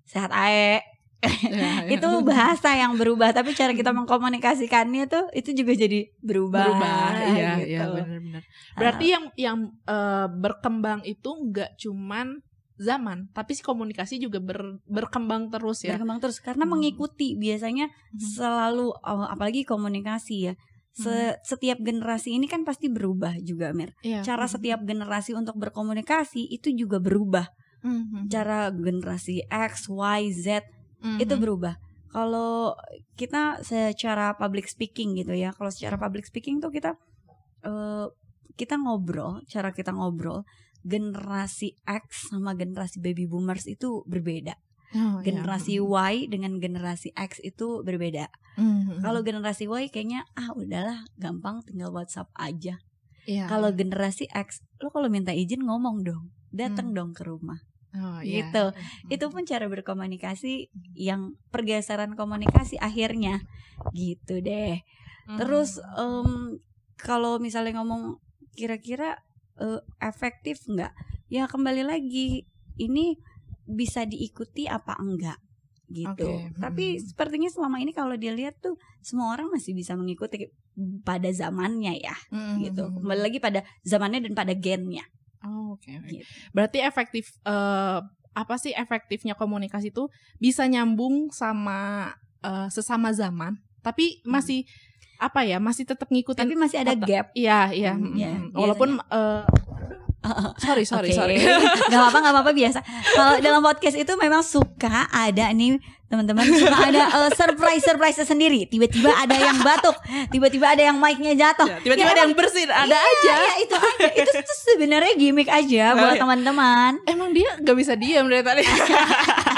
sehat ae. Iya, iya. itu bahasa yang berubah, tapi cara kita mengkomunikasikannya tuh itu juga jadi berubah. berubah iya gitu. iya benar-benar berarti yang yang eh, berkembang itu nggak cuman zaman, tapi si komunikasi juga ber- berkembang terus ya. berkembang terus karena Hmm. mengikuti biasanya Mhm. selalu oh, apalagi komunikasi ya. Se- Setiap generasi ini kan pasti berubah juga, Mir. Iya. Cara Mhm. setiap generasi untuk berkomunikasi itu juga berubah. Mhm. Cara generasi X, Y, Z Mhm. itu berubah. Kalau kita secara public speaking gitu ya, kalau secara public speaking tuh kita eh, kita ngobrol, cara kita ngobrol generasi X sama generasi baby boomers itu berbeda. Oh, iya. Generasi Y dengan generasi X itu berbeda. Mhm. Kalau generasi Y kayaknya ah udahlah gampang tinggal WhatsApp aja. Iya, Kalau iya. generasi X, lo kalau minta izin ngomong dong, datang Hmm. dong ke rumah. Oh, iya. gitu. Itu pun cara berkomunikasi yang pergeseran komunikasi akhirnya gitu deh. Mhm. Terus em, kalau misalnya ngomong kira-kira eh, efektif nggak? Ya kembali lagi ini bisa diikuti apa enggak gitu. Oke, Tapi hmm. sepertinya selama ini kalau dilihat tuh semua orang masih bisa mengikuti pada zamannya ya Mhm. gitu. Kembali lagi pada zamannya dan pada gennya. Oh, oke. oke. Gitu. Berarti efektif eh, apa sih efektifnya komunikasi itu bisa nyambung sama eh, sesama zaman, tapi masih apa ya? Masih tetap ngikutin Tapi masih ada gap. Iya, iya. Hmm, mm, iya, mm. Walaupun sorry, sorry, Oke. sorry. *laughs* Gak apa-apa, gak apa-apa biasa. Kalau dalam podcast itu memang suka ada nih teman-teman suka ada eh, surprise surprise sendiri. Tiba-tiba ada yang batuk, tiba-tiba ada yang mic-nya jatuh. Ya, Tiba-tiba Ya, ada yang bersin, ada Iya, aja. iya, itu aja. Itu sebenarnya gimmick aja buat teman-teman. Emang dia gak bisa diam dari tadi. *laughs*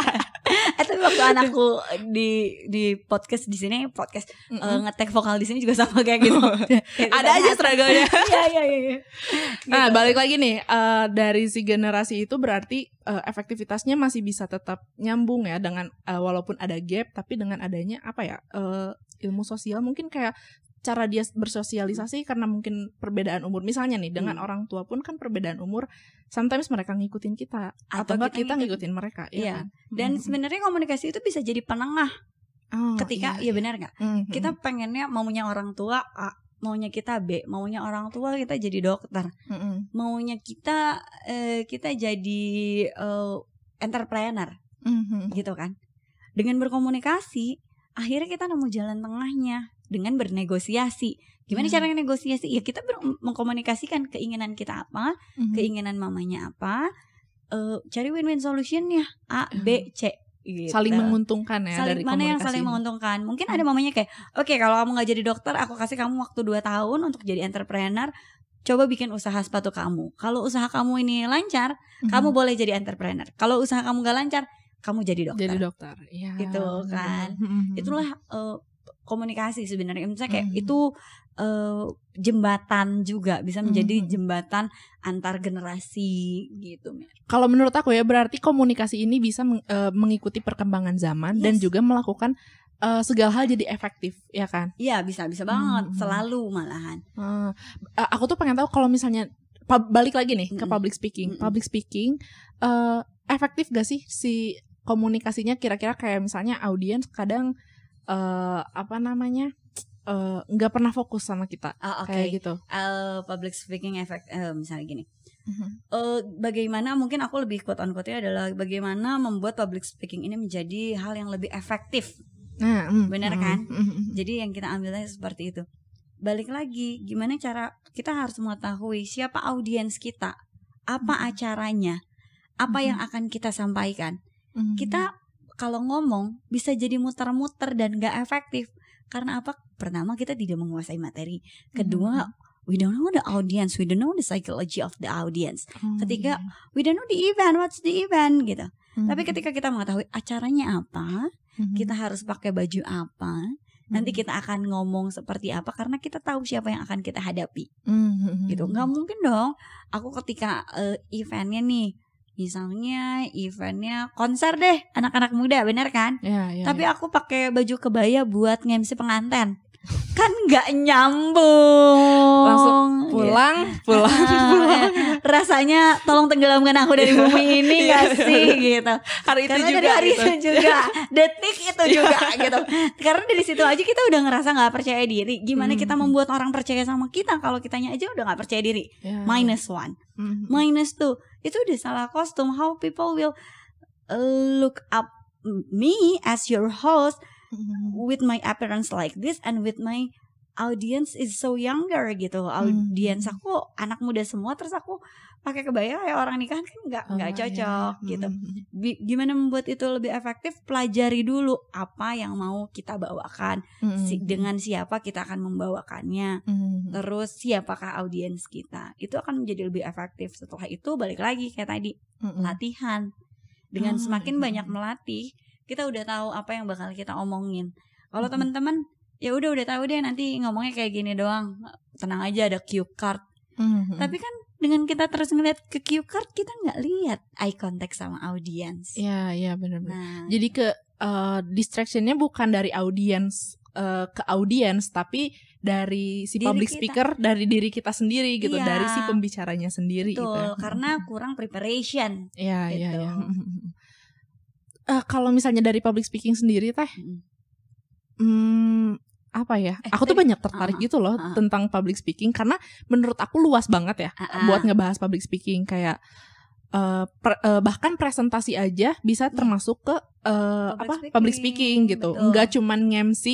Eh tapi waktu *laughs* anakku di di podcast di sini podcast eh, Mm-mm. ngetek vokal di sini juga sama kayak gitu. *laughs* ada aja struggle-nya. *laughs* Iya iya iya. iya. Nah, Gitu. balik lagi nih eh, dari si generasi itu berarti eh, efektivitasnya masih bisa tetap nyambung ya dengan eh, walaupun ada gap tapi dengan adanya apa ya eh, ilmu sosial mungkin kayak cara dia bersosialisasi karena mungkin perbedaan umur misalnya nih dengan Hmm. orang tua pun kan perbedaan umur sometimes mereka ngikutin kita atau, Atau kita kita ngikutin mereka Iya. ya kan? Dan Mm-mm. sebenarnya komunikasi itu bisa jadi penengah Oh, ketika iya, ya benar nggak? Mhm. kita pengennya maunya orang tua A, maunya kita B, maunya orang tua kita jadi dokter, Mhm. maunya kita eh, kita jadi eh, entrepreneur Mhm. gitu kan. Dengan berkomunikasi, akhirnya kita nemu jalan tengahnya dengan bernegosiasi. Gimana Hmm. caranya negosiasi? Ya kita mengkomunikasikan keinginan kita apa, Mhm. keinginan mamanya apa, eh, cari win-win solutionnya A, B, C. Gitu. saling menguntungkan ya saling dari mana yang saling menguntungkan mungkin ada mamanya kayak oke kalau kamu nggak jadi dokter aku kasih kamu waktu 2 tahun untuk jadi entrepreneur coba bikin usaha sepatu kamu kalau usaha kamu ini lancar Mhm. kamu boleh jadi entrepreneur kalau usaha kamu nggak lancar kamu jadi dokter jadi dokter Iya, Gitu benar-benar. kan. Mhm. itulah eh, komunikasi sebenarnya misalnya kayak Mhm. itu eh, jembatan juga bisa menjadi Mhm. jembatan antar generasi gitu. Kalau menurut aku ya berarti komunikasi ini bisa meng- eh, mengikuti perkembangan zaman dan Yes. juga melakukan eh, segala hal jadi efektif, ya kan? Iya bisa bisa banget Mhm. selalu malahan eh, aku tuh pengen tahu kalau misalnya balik lagi nih ke Mm-mm. public speaking. Mm-mm. Public speaking eh, efektif gak sih si komunikasinya kira-kira kayak misalnya audiens kadang eh, apa namanya eh, nggak pernah fokus sama kita Ah, oke kayak gitu. Eh, public speaking effect eh, misalnya gini eh bagaimana mungkin aku lebih quote on quote adalah bagaimana membuat public speaking ini menjadi hal yang lebih efektif. Nah, mm, Bener mm, kan? mm, mm, Jadi yang kita ambilnya seperti itu. Balik lagi, gimana cara kita harus mengetahui siapa audiens kita, apa acaranya, apa yang akan kita sampaikan. Mm. Kita kalau ngomong bisa jadi muter-muter dan gak efektif. Karena apa? Pertama kita tidak menguasai materi. Kedua, we don't know the audience, we don't know the psychology of the audience. Oh, ketiga, iya. We don't know the event, what's the event gitu. Mm, Tapi ketika kita mengetahui acaranya apa, mm, kita harus pakai baju apa, nanti mm, kita akan ngomong seperti apa karena kita tahu siapa yang akan kita hadapi mm, gitu. Nggak mungkin dong. Aku ketika eh, eventnya nih, misalnya eventnya konser deh anak-anak muda, bener kan? Ya, ya, Tapi ya. aku pakai baju kebaya buat nge-MC penganten. Kan nggak nyambung. Langsung pulang, pulang, Ah, *laughs* pulang. rasanya tolong tenggelamkan aku dari bumi ini Iya. gak sih gitu. Hari itu karena juga dari hari gitu. itu juga detik itu juga gitu. Karena dari situ aja kita udah ngerasa nggak percaya diri. Gimana kita Mhm. membuat orang percaya sama kita? Kalau kitanya aja udah nggak percaya diri. Ya, minus one. Ya. Mhm. minus two. Itu udah salah kostum. How people will uh, look up me as your host Mhm. with my appearance like this and with my audience is so younger gitu audience Hmm. aku anak muda semua terus aku pakai kebaya kayak orang nikahan kan nggak nggak Oh, cocok gitu Mhm. Bi- gimana membuat itu lebih efektif pelajari dulu apa yang mau kita bawakan. Si- dengan siapa kita akan membawakannya terus siapakah audiens kita itu akan menjadi lebih efektif setelah itu balik lagi kayak tadi latihan dengan Oh, semakin iya. banyak melatih kita udah tahu apa yang bakal kita omongin kalau Mhm. teman-teman ya udah udah tahu deh nanti ngomongnya kayak gini doang tenang aja ada cue card Mhm. tapi kan dengan kita terus ngeliat ke cue card kita nggak lihat eye contact sama audiens Iya, iya benar-benar. nah Jadi ke uh, distractionnya bukan dari audiens uh, ke audiens, tapi dari si Diri public kita. speaker, dari diri kita sendiri gitu, Iya. dari si pembicaranya sendiri betul gitu. karena kurang preparation Iya, iya, gitu. iya. *laughs* Eh, kalau misalnya dari public speaking sendiri teh, Mm. hmm, apa ya? Eh, aku tuh banyak tertarik uh-uh, gitu loh uh-uh. tentang public speaking karena menurut aku luas banget ya Ah, ah. buat ngebahas public speaking kayak eh, per- eh, bahkan presentasi aja bisa termasuk ke Iya. Public apa speaking, public speaking gitu betul. nggak cuman nge-MC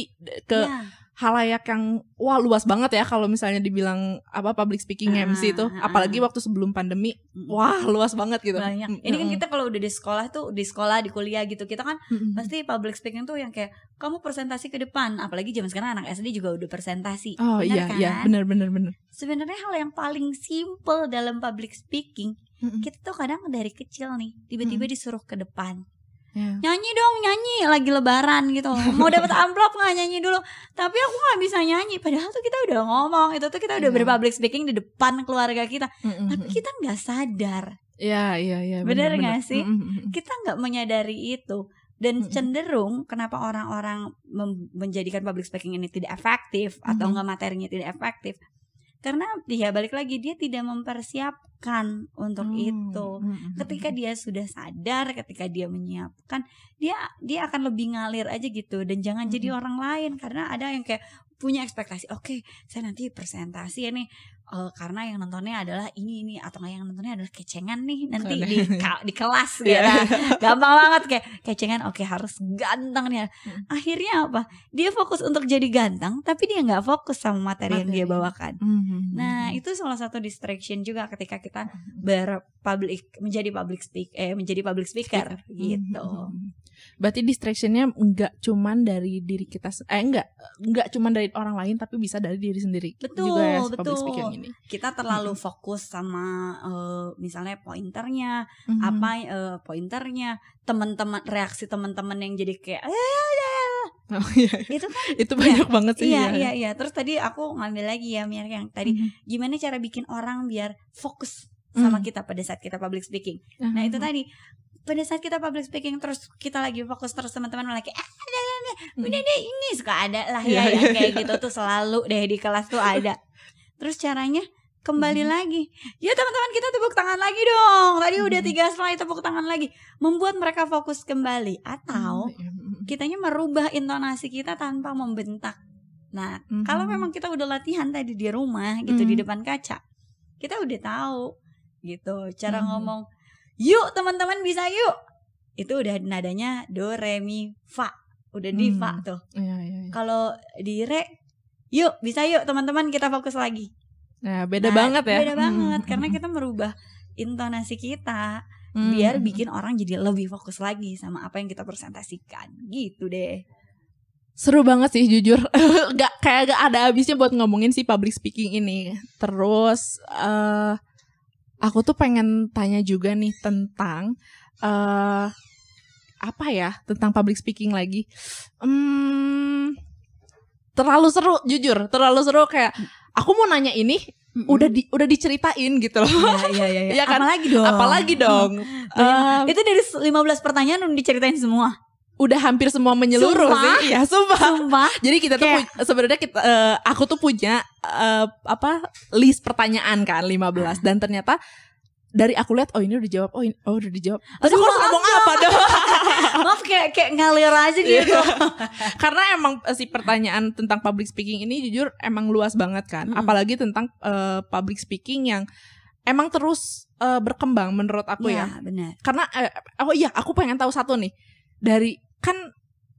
ke Iya. Halayak yang wah luas banget ya kalau misalnya dibilang apa public speaking Ah, MC itu. ah, apalagi ah. waktu sebelum pandemi wah luas banget gitu. Banyak. Mm, ini kan kita kalau udah di sekolah tuh di sekolah di kuliah gitu kita kan mm, mm. pasti public speaking tuh yang kayak kamu presentasi ke depan. Apalagi zaman sekarang anak SD juga udah presentasi. Oh Bener iya kan? iya benar benar benar sebenarnya hal yang paling simple dalam public speaking Mm-mm. kita tuh kadang dari kecil nih tiba-tiba disuruh ke depan Ya. nyanyi dong nyanyi lagi lebaran gitu mau dapat *laughs* amplop nggak nyanyi dulu tapi aku nggak bisa nyanyi padahal tuh kita udah ngomong itu tuh kita udah Iya. berpublic speaking di depan keluarga kita Mm-mm. tapi kita nggak sadar Iya iya iya Bener benar, nggak sih? Mm, mm, mm. kita nggak menyadari itu dan cenderung kenapa orang-orang menjadikan public speaking ini tidak efektif atau enggak materinya tidak efektif karena dia balik lagi dia tidak mempersiapkan untuk Hmm, itu. mm, mm, ketika dia sudah sadar ketika dia menyiapkan dia dia akan lebih ngalir aja gitu. Dan jangan jadi Mhm. orang lain. Karena ada yang kayak punya ekspektasi oke saya nanti presentasi ya nih eh, karena yang nontonnya adalah ini ini atau nggak yang nontonnya adalah kecengan nih nanti Oke. di ka- di kelas *laughs* gitu Iya. kan. gampang banget kayak kecengan oke harus ganteng nih Hmm. akhirnya apa dia fokus untuk jadi ganteng tapi dia nggak fokus sama materi yang dia Materi. bawakan Mm, mm, mm, Nah, mm. itu salah satu distraction juga ketika kita berpublic menjadi public speak eh menjadi public speaker, Speaker. gitu. Mm, mm, mm. Berarti distractionnya nggak cuman dari diri kita, eh enggak, nggak cuman dari orang lain, tapi bisa dari diri sendiri Betul, juga ya public betul. speaking ini. Kita terlalu fokus sama eh, misalnya pointernya, Mhm. apa eh, pointernya, teman-teman reaksi teman-teman yang jadi kayak eh, Oh, *laughs* iya. itu kan itu banyak banget sih. iya ya. iya iya. Terus tadi aku ngambil lagi ya Mir yang tadi Mhm. gimana cara bikin orang biar fokus sama Hmm. kita pada saat kita public speaking. Nah itu tadi pada saat kita public speaking terus kita lagi fokus terus teman-teman malah kayak ah, ada, ada, ada, udah deh ini suka ada lah Iya, ya iya, yang kayak iya. gitu tuh selalu deh di kelas tuh ada. Terus caranya kembali Mhm. lagi. Ya teman-teman kita tepuk tangan lagi dong. Tadi udah Mhm. tiga slide tepuk tangan lagi. Membuat mereka fokus kembali atau Iya, mm, kitanya merubah intonasi kita tanpa membentak. Nah, Mhm. kalau memang kita udah latihan tadi di rumah gitu di Mhm. depan kaca, kita udah tahu gitu cara Mhm. ngomong. Yuk teman-teman bisa yuk. Itu udah nadanya do re mi fa. Udah di Hmm. fa tuh. Iya, iya, iya. Kalau di re yuk bisa yuk teman-teman kita fokus lagi. Nah, beda Nah, banget ya. Beda banget Mm, karena mm, kita merubah intonasi kita mm, biar bikin orang jadi lebih fokus lagi sama apa yang kita presentasikan. Gitu deh. Seru banget sih jujur. *laughs* gak kayak gak ada habisnya buat ngomongin si public speaking ini. Terus eh aku tuh pengen tanya juga nih tentang eh apa ya? Tentang public speaking lagi. Hmm terlalu seru jujur, terlalu seru kayak aku mau nanya ini udah di udah diceritain gitu loh. Iya iya iya. Iya *laughs* kan? Apalagi dong. Apalagi dong. Eh, itu dari 15 pertanyaan udah diceritain semua. udah hampir semua menyeluruh Sumpah? sih. Ya, sumpah. Sumpah. Jadi kita tuh Kayak- sebenarnya kita eh, aku tuh punya eh, apa list pertanyaan kan 15 dan ternyata dari aku lihat oh ini udah dijawab oh ini oh udah dijawab. Aduh, aku harus ngomong apa dong? *laughs* Maaf kayak kayak ngalir aja gitu. *laughs* Karena emang eh, si pertanyaan tentang public speaking ini jujur emang luas banget kan. Mm-mm. Apalagi tentang eh, public speaking yang emang terus eh, berkembang menurut aku ya. Iya, benar. Karena eh, oh iya aku pengen tahu satu nih. Dari kan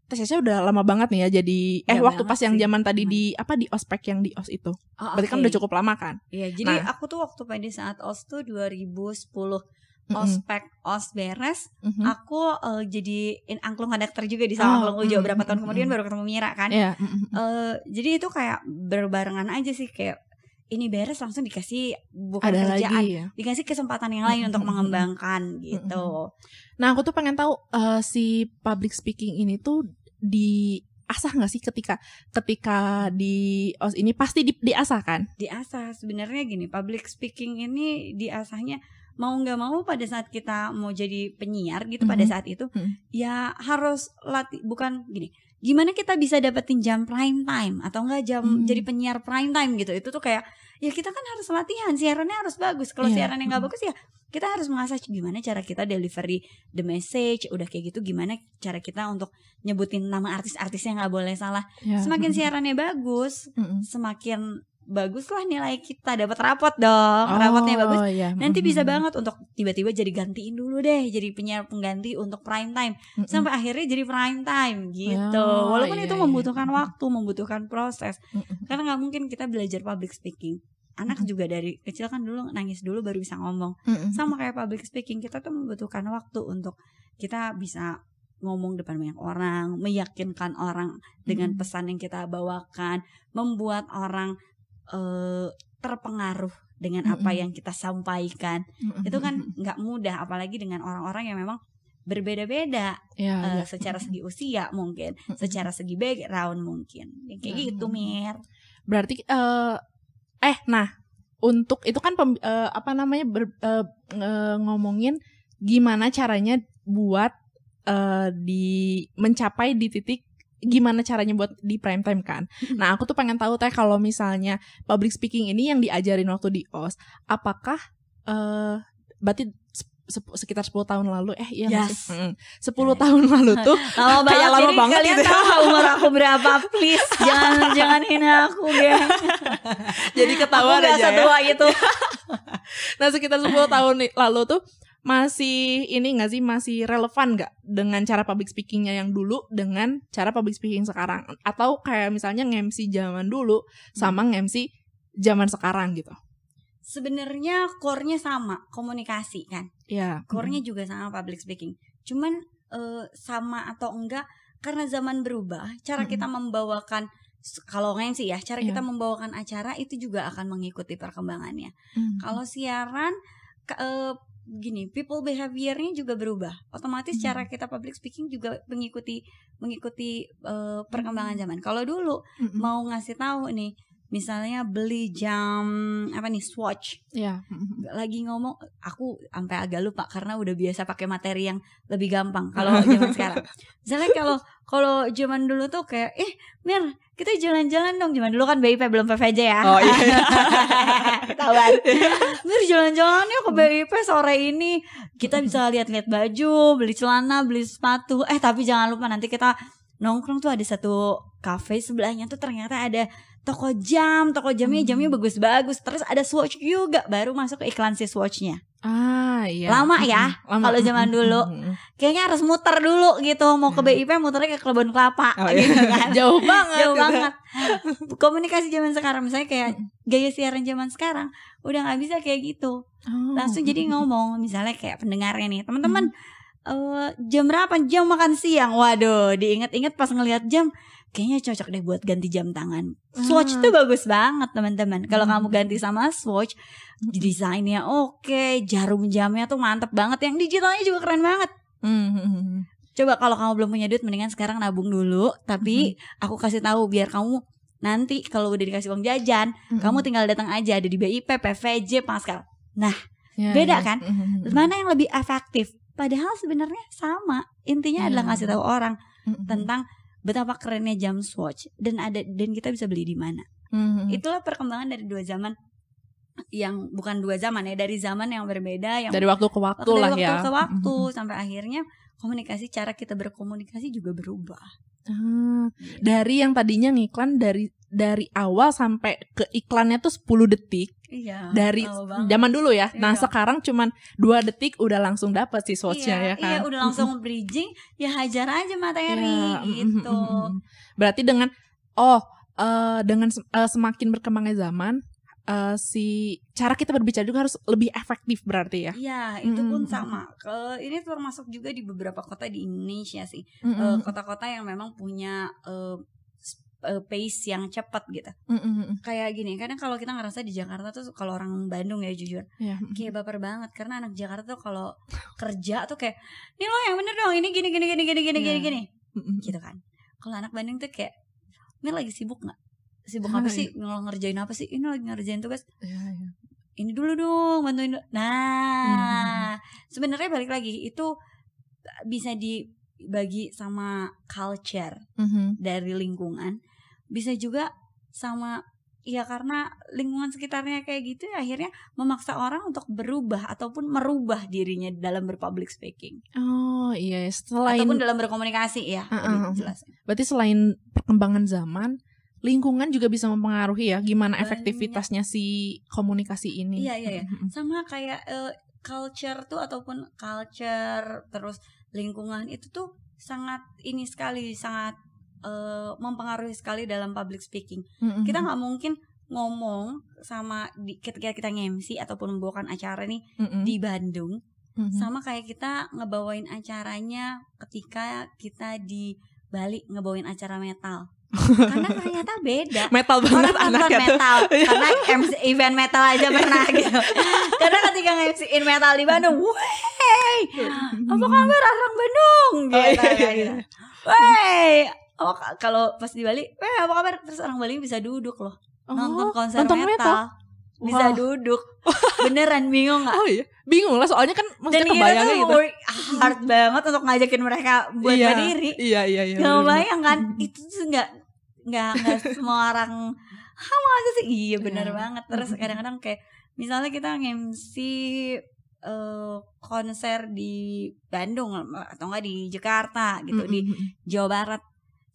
tesnya udah lama banget nih ya jadi eh Iya waktu pas yang sih. zaman tadi di apa di ospek yang di os itu. Oh, Berarti kan oke. udah cukup lama kan? Iya, jadi Nah. aku tuh waktu pada saat OS tuh 2010 Mm-mm. ospek OS beres, Mhm. aku eh, jadi in angklung konduktor juga di Oh, sama angklung ujo mm, berapa tahun kemudian mm. baru ketemu Mira kan. Iya, mm-mm. Eh, jadi itu kayak berbarengan aja sih kayak ini beres langsung dikasih bukan ada kerjaan, lagi ya. dikasih kesempatan yang lain untuk mengembangkan gitu. Nah, aku tuh pengen tahu eh, si public speaking ini tuh diasah nggak sih ketika ketika di os ini pasti di, diasah kan? Diasah sebenarnya gini, public speaking ini diasahnya mau nggak mau pada saat kita mau jadi penyiar gitu pada Mhm. saat itu Mhm. ya harus latih bukan gini gimana kita bisa dapetin jam prime time atau enggak jam Mhm. jadi penyiar prime time gitu itu tuh kayak ya kita kan harus latihan siarannya harus bagus kalau Iya. siarannya nggak bagus ya kita harus mengasah gimana cara kita delivery the message udah kayak gitu gimana cara kita untuk nyebutin nama artis-artisnya nggak boleh salah Ya. semakin siarannya bagus Mm-mm. semakin bagus lah nilai kita dapat rapot dong rapotnya bagus Oh, iya. nanti bisa banget untuk tiba-tiba jadi gantiin dulu deh jadi penyiar pengganti untuk prime time Mm-mm. sampai akhirnya jadi prime time gitu Oh, walaupun iya, itu iya. membutuhkan waktu membutuhkan proses Mm-mm. karena nggak mungkin kita belajar public speaking anak juga dari kecil kan dulu nangis dulu baru bisa ngomong Mm-mm. sama kayak public speaking kita tuh membutuhkan waktu untuk kita bisa ngomong depan banyak orang meyakinkan orang dengan pesan yang kita bawakan membuat orang eh, terpengaruh dengan apa Mm-mm. yang kita sampaikan Mm-mm. itu kan nggak mudah apalagi dengan orang-orang yang memang berbeda-beda ya, eh, ya. secara segi usia mungkin Mm-mm. secara segi background mungkin Ya, kayak Nah. gitu mir Berarti eh eh nah untuk itu kan pem- eh, apa namanya ber- eh, ngomongin gimana caranya buat eh, di mencapai di titik gimana caranya buat di prime time kan. Nah, aku tuh pengen tahu teh kalau misalnya public speaking ini yang diajarin waktu di OS, apakah eh berarti sekitar 10 tahun lalu eh iya Yes. sih? Mm-mm. 10 tahun lalu tuh *laughs* lama banget Kayak lama banget kalian gitu. tahu nggak umur aku berapa please *laughs* jangan jangan hina aku geng jadi aku ketahuan nggak aja ya. setua itu *laughs* Nah sekitar 10 tahun lalu tuh masih ini gak sih masih relevan gak dengan cara public speakingnya yang dulu dengan cara public speaking sekarang? Atau kayak misalnya nge-MC zaman dulu sama nge-MC zaman sekarang gitu? Sebenarnya core-nya sama komunikasi kan? Ya core-nya juga sama public speaking. Cuman eh, sama atau enggak karena zaman berubah cara Mm-mm. kita membawakan kalau sih ya cara Iya. kita membawakan acara itu juga akan mengikuti perkembangannya. Hmm. kalau siaran ke- eh, gini people behaviornya juga berubah otomatis Hmm. cara kita public speaking juga mengikuti mengikuti eh, perkembangan zaman kalau dulu Mm-mm. mau ngasih tahu nih misalnya beli jam apa nih swatch. Ya Mm-mm. lagi ngomong aku sampai agak lupa karena udah biasa pakai materi yang lebih gampang *laughs* kalau zaman sekarang. Misalnya kalau kalau zaman dulu tuh kayak eh Mir kita jalan-jalan dong. Zaman dulu kan BIP belum PVJ ya. Oh, iya. *laughs* ketahuan Mir jalan-jalan yuk ke BIP sore ini. Kita bisa lihat-lihat baju beli celana beli sepatu. Eh tapi jangan lupa nanti kita nongkrong tuh ada satu cafe sebelahnya tuh ternyata ada toko jam toko jamnya Hmm. jamnya bagus-bagus terus ada swatch juga baru masuk ke iklan si swatchnya ah iya Lama ya, Mm-mm. Lama. kalau zaman Mm-mm. dulu. Mm-mm. kayaknya harus muter dulu gitu mau ke Hmm. BIP muternya ke kebun kelapa Oh, iya. gitu kan *laughs* jauh banget jauh gitu. banget komunikasi zaman sekarang misalnya kayak gaya siaran zaman sekarang udah nggak bisa kayak gitu Oh. langsung jadi ngomong misalnya kayak pendengarnya nih teman-teman Hmm. eh, jam berapa jam makan siang waduh diinget-inget pas ngelihat jam kayaknya cocok deh buat ganti jam tangan swatch Ah. itu bagus banget teman-teman kalau Hmm. kamu ganti sama swatch desainnya oke jarum jamnya tuh mantep banget yang digitalnya juga keren banget Mm-mm. coba kalau kamu belum punya duit mendingan sekarang nabung dulu tapi aku kasih tahu biar kamu nanti kalau udah dikasih uang jajan Mm-mm. kamu tinggal datang aja ada di BIP PVJ Pascal Ya, beda ya. kan? Mm-mm. mana yang lebih efektif padahal sebenarnya sama intinya Iya. adalah ngasih tahu orang Mm-mm. tentang betapa kerennya jam swatch dan ada dan kita bisa beli di mana Mm-mm. itulah perkembangan dari dua zaman yang bukan dua zaman ya dari zaman yang berbeda yang dari waktu ke waktu dari lah waktu ya. ke waktu Mm-mm. sampai akhirnya komunikasi cara kita berkomunikasi juga berubah Ah, dari yang tadinya ngiklan dari dari awal sampai ke iklannya tuh 10 detik iya dari zaman dulu ya. Nah, Iya. sekarang cuman dua detik udah langsung dapat sih swatchnya iya, ya kan. iya udah langsung bridging ya hajar aja materi Iya, mm, gitu mm, mm, mm. Berarti dengan oh eh, dengan eh, semakin berkembangnya zaman eh, si cara kita berbicara juga harus lebih efektif berarti ya. Iya, itu pun Mm, sama. Ke ini termasuk juga di beberapa kota di Indonesia sih. Mm, Eh, mm, kota-kota yang memang punya eh, eh, pace yang cepat gitu. mm, mm, mm. Kayak gini, kadang kalau kita ngerasa di Jakarta tuh kalau orang Bandung ya jujur, Iya. kayak baper banget karena anak Jakarta tuh kalau kerja tuh kayak, "Ini lo yang bener dong, ini gini gini gini gini gini Iya. gini gini." Mm, mm, Gitu kan. Kalau anak Bandung tuh kayak, "Ini lagi sibuk nggak? Sibuk Ah, apa iya. sih? Nge- Ngerjain apa sih? Ini lagi ngerjain tugas Iya, iya. ini dulu dong bantuin dulu. Nah sebenarnya balik lagi itu bisa dibagi sama culture Mhm. dari lingkungan bisa juga sama ya karena lingkungan sekitarnya kayak gitu ya akhirnya memaksa orang untuk berubah ataupun merubah dirinya dalam berpublic speaking Oh iya, selain ataupun dalam berkomunikasi ya Uh-uh. lebih jelas berarti selain perkembangan zaman, lingkungan juga bisa mempengaruhi ya gimana Banyak. efektivitasnya si komunikasi ini. Iya, iya, iya. Sama kayak eh, culture tuh ataupun culture terus lingkungan itu tuh sangat ini sekali sangat eh, mempengaruhi sekali dalam public speaking Mhm. kita nggak mungkin ngomong sama di, ketika kita nge-MC ataupun membawakan acara nih Mhm. di Bandung Mhm. sama kayak kita ngebawain acaranya ketika kita di Bali ngebawain acara metal *laughs* karena ternyata beda metal banget orang anaknya tuh. metal *laughs* karena MC event metal aja pernah *laughs* gitu karena ketika MC-in metal di Bandung wey apa kabar orang Bandung Oh, gitu, iya, iya, iya. gitu. wey oh, ka- kalau pas di Bali wey apa kabar terus orang Bali bisa duduk loh nonton Oh, konser nonton metal, bisa Wah. duduk *laughs* beneran bingung nggak Oh iya, bingung lah soalnya kan dan maksudnya kita kebayangnya gitu. work hard banget untuk ngajakin mereka buat Iya, berdiri Iya iya iya. Gak bener-bener. bayang kan itu tuh nggak nggak nggak *laughs* semua orang ah masa sih iya bener Iya. banget terus kadang-kadang kayak misalnya kita nge-MC eh, konser di Bandung atau enggak di Jakarta gitu di Mhm. Jawa Barat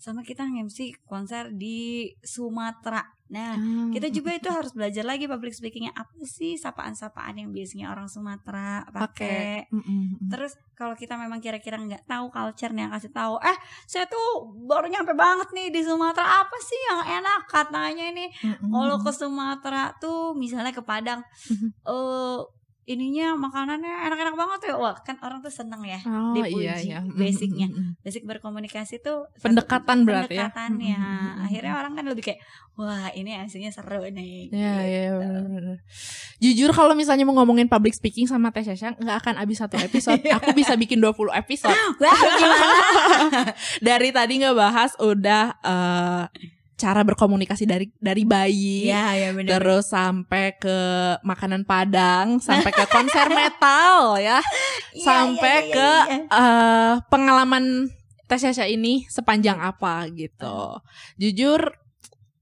sama kita nge-MC konser di Sumatera nah Ah, kita juga itu harus belajar lagi public speakingnya apa sih sapaan-sapaan yang biasanya orang Sumatera pakai Mhm. Terus kalau kita memang kira-kira nggak tahu culture yang kasih tahu, eh saya tuh baru nyampe banget nih di Sumatera apa sih yang enak katanya ini. Mhm. Kalau ke Sumatera tuh misalnya ke Padang, Mhm. eh ininya makanannya enak-enak banget ya. Wah kan orang tuh seneng ya. Oh dipuji iya iya. Basicnya. mhm. Basic berkomunikasi tuh satu- Pendekatan berarti ya. pendekatannya. Mhm, mhm. Akhirnya orang kan lebih kayak wah ini aslinya seru nih. Iya iya gitu. bener-bener. Jujur kalau misalnya mau ngomongin public speaking sama Teh Syasha nggak akan habis satu episode. *laughs* Iya. Aku bisa bikin 20 episode. Wah gimana? *laughs* Dari tadi ngebahas udah eh, cara berkomunikasi dari dari bayi. Iya ya benar. Terus sampai ke makanan Padang, sampai ke konser *laughs* metal ya, Iya, sampai iya, iya, ke iya. eh, pengalaman Teh Syasha ini sepanjang apa gitu. Jujur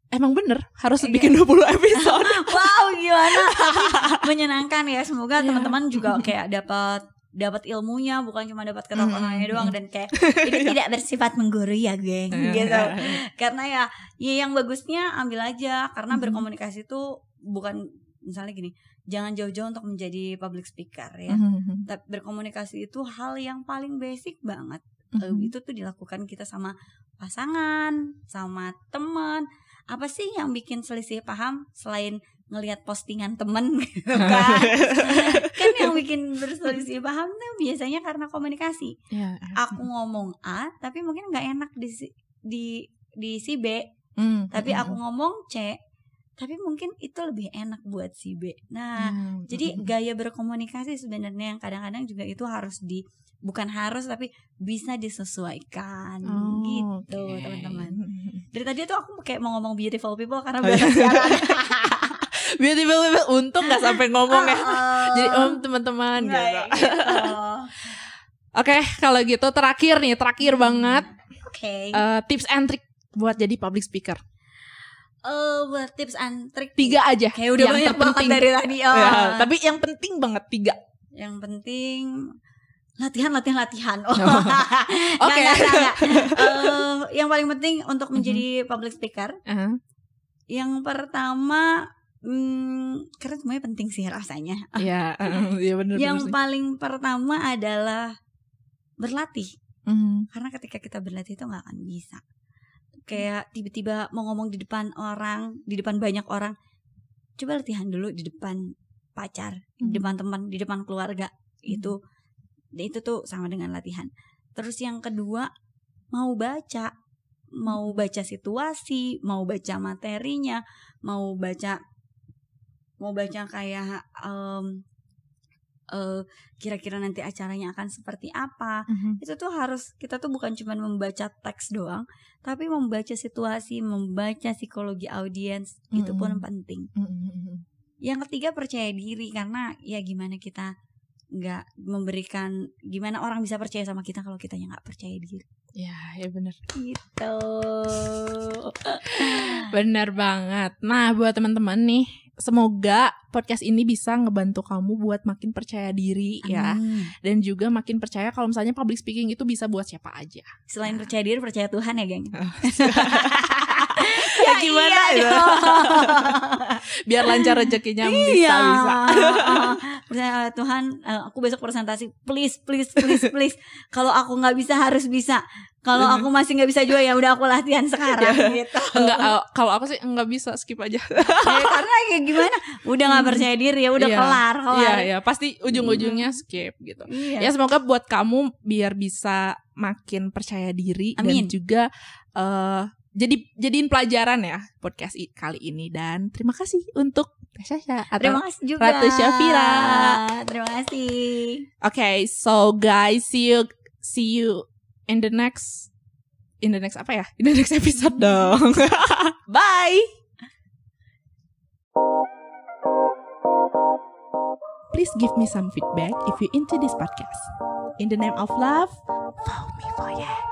emang bener harus Iya. bikin 20 episode. *laughs* Wow gimana Tapi *laughs* menyenangkan ya semoga Iya. teman-teman juga kayak dapat dapat ilmunya bukan cuma dapat ketahuannya Mm, doang dan kayak *laughs* ini tidak bersifat menggurui ya geng gitu *laughs* karena ya ya yang bagusnya ambil aja karena Mhm. berkomunikasi itu bukan misalnya gini jangan jauh-jauh untuk menjadi public speaker ya Mhm. tapi berkomunikasi itu hal yang paling basic banget Mhm. itu tuh dilakukan kita sama pasangan, sama teman. Apa sih yang bikin selisih paham selain ngelihat postingan temen *laughs* gitu kan? *laughs* kan yang bikin berselisih paham tuh biasanya karena komunikasi. Iya. Aku ngomong A, tapi mungkin nggak enak di di di si B, Hmm, tapi hmm, aku ngomong C, tapi mungkin itu lebih enak buat si B. Nah, hmm, jadi hmm, gaya berkomunikasi sebenarnya yang kadang-kadang juga itu harus di bukan harus tapi bisa disesuaikan Oh, gitu oke. teman-teman. *laughs* Dari tadi tuh aku kayak mau ngomong beautiful people karena berasa siaran. Beautiful people untung gak sampai ngomong ya. Oh, Jadi om teman-teman nggak gitu. ya, gitu. Oke, kalau gitu terakhir nih, terakhir banget Oke. eh, tips and trick buat jadi public speaker. Eh, buat tips and trick Tiga aja. Kayak udah yang banyak banget terpenting. dari tadi. Oh. Ya, tapi yang penting banget tiga. yang penting latihan latihan latihan. *laughs* Oh. Oke. Nggak, nggak, nggak, nggak. *laughs* Eh, yang paling penting untuk menjadi public speaker, Aha. yang pertama hmm, karena semuanya penting sih rasanya. *laughs* Iya, eh, *laughs* iya benar yang paling pertama adalah berlatih. Karena ketika kita berlatih itu nggak akan bisa. Kayak tiba-tiba mau ngomong di depan orang, di depan banyak orang. Coba latihan dulu di depan pacar, di Hmm. depan teman, di depan keluarga. Itu itu tuh sama dengan latihan. Terus yang kedua, mau baca, mau baca situasi, mau baca materinya, mau baca mau baca kayak eh, kira-kira nanti acaranya akan seperti apa. Itu tuh harus kita tuh bukan cuma membaca teks doang tapi membaca situasi membaca psikologi audiens itu pun Mm-mm. penting. Yang ketiga percaya diri karena ya gimana kita nggak memberikan gimana orang bisa percaya sama kita kalau kitanya nggak percaya diri Ya, ya benar. gitu *laughs* Benar banget. Nah, buat teman-teman nih, semoga podcast ini bisa ngebantu kamu buat makin percaya diri ya Amin. dan juga makin percaya kalau misalnya public speaking itu bisa buat siapa aja. selain percaya diri percaya Tuhan ya geng *laughs* *laughs* Ya, gimana iya ya? *laughs* dong. Biar lancar rezekinya bisa Iya. bisa. Percaya *laughs* Tuhan, eh, aku besok presentasi. Please, please, please, please. Kalau aku nggak bisa harus bisa. Kalau aku masih nggak bisa juga ya udah aku latihan sekarang gitu. *laughs* Enggak eh, kalau aku sih enggak bisa skip aja. Ya, karena kayak gimana? Udah nggak percaya diri ya udah Iya. kelar, kelar. Iya, iya, pasti ujung-ujungnya skip gitu. Iya. Ya semoga buat kamu biar bisa makin percaya diri Amin. dan juga eh jadi jadiin pelajaran ya podcast kali ini dan terima kasih untuk Teh Sasha atau Terima kasih juga. Ratu Syafira. Terima kasih. Okay, so guys, see you see you in the next in the next apa ya? In the next episode *laughs* dong. *laughs* Bye. Please give me some feedback if you into this podcast. In the name of love, follow me for yeah.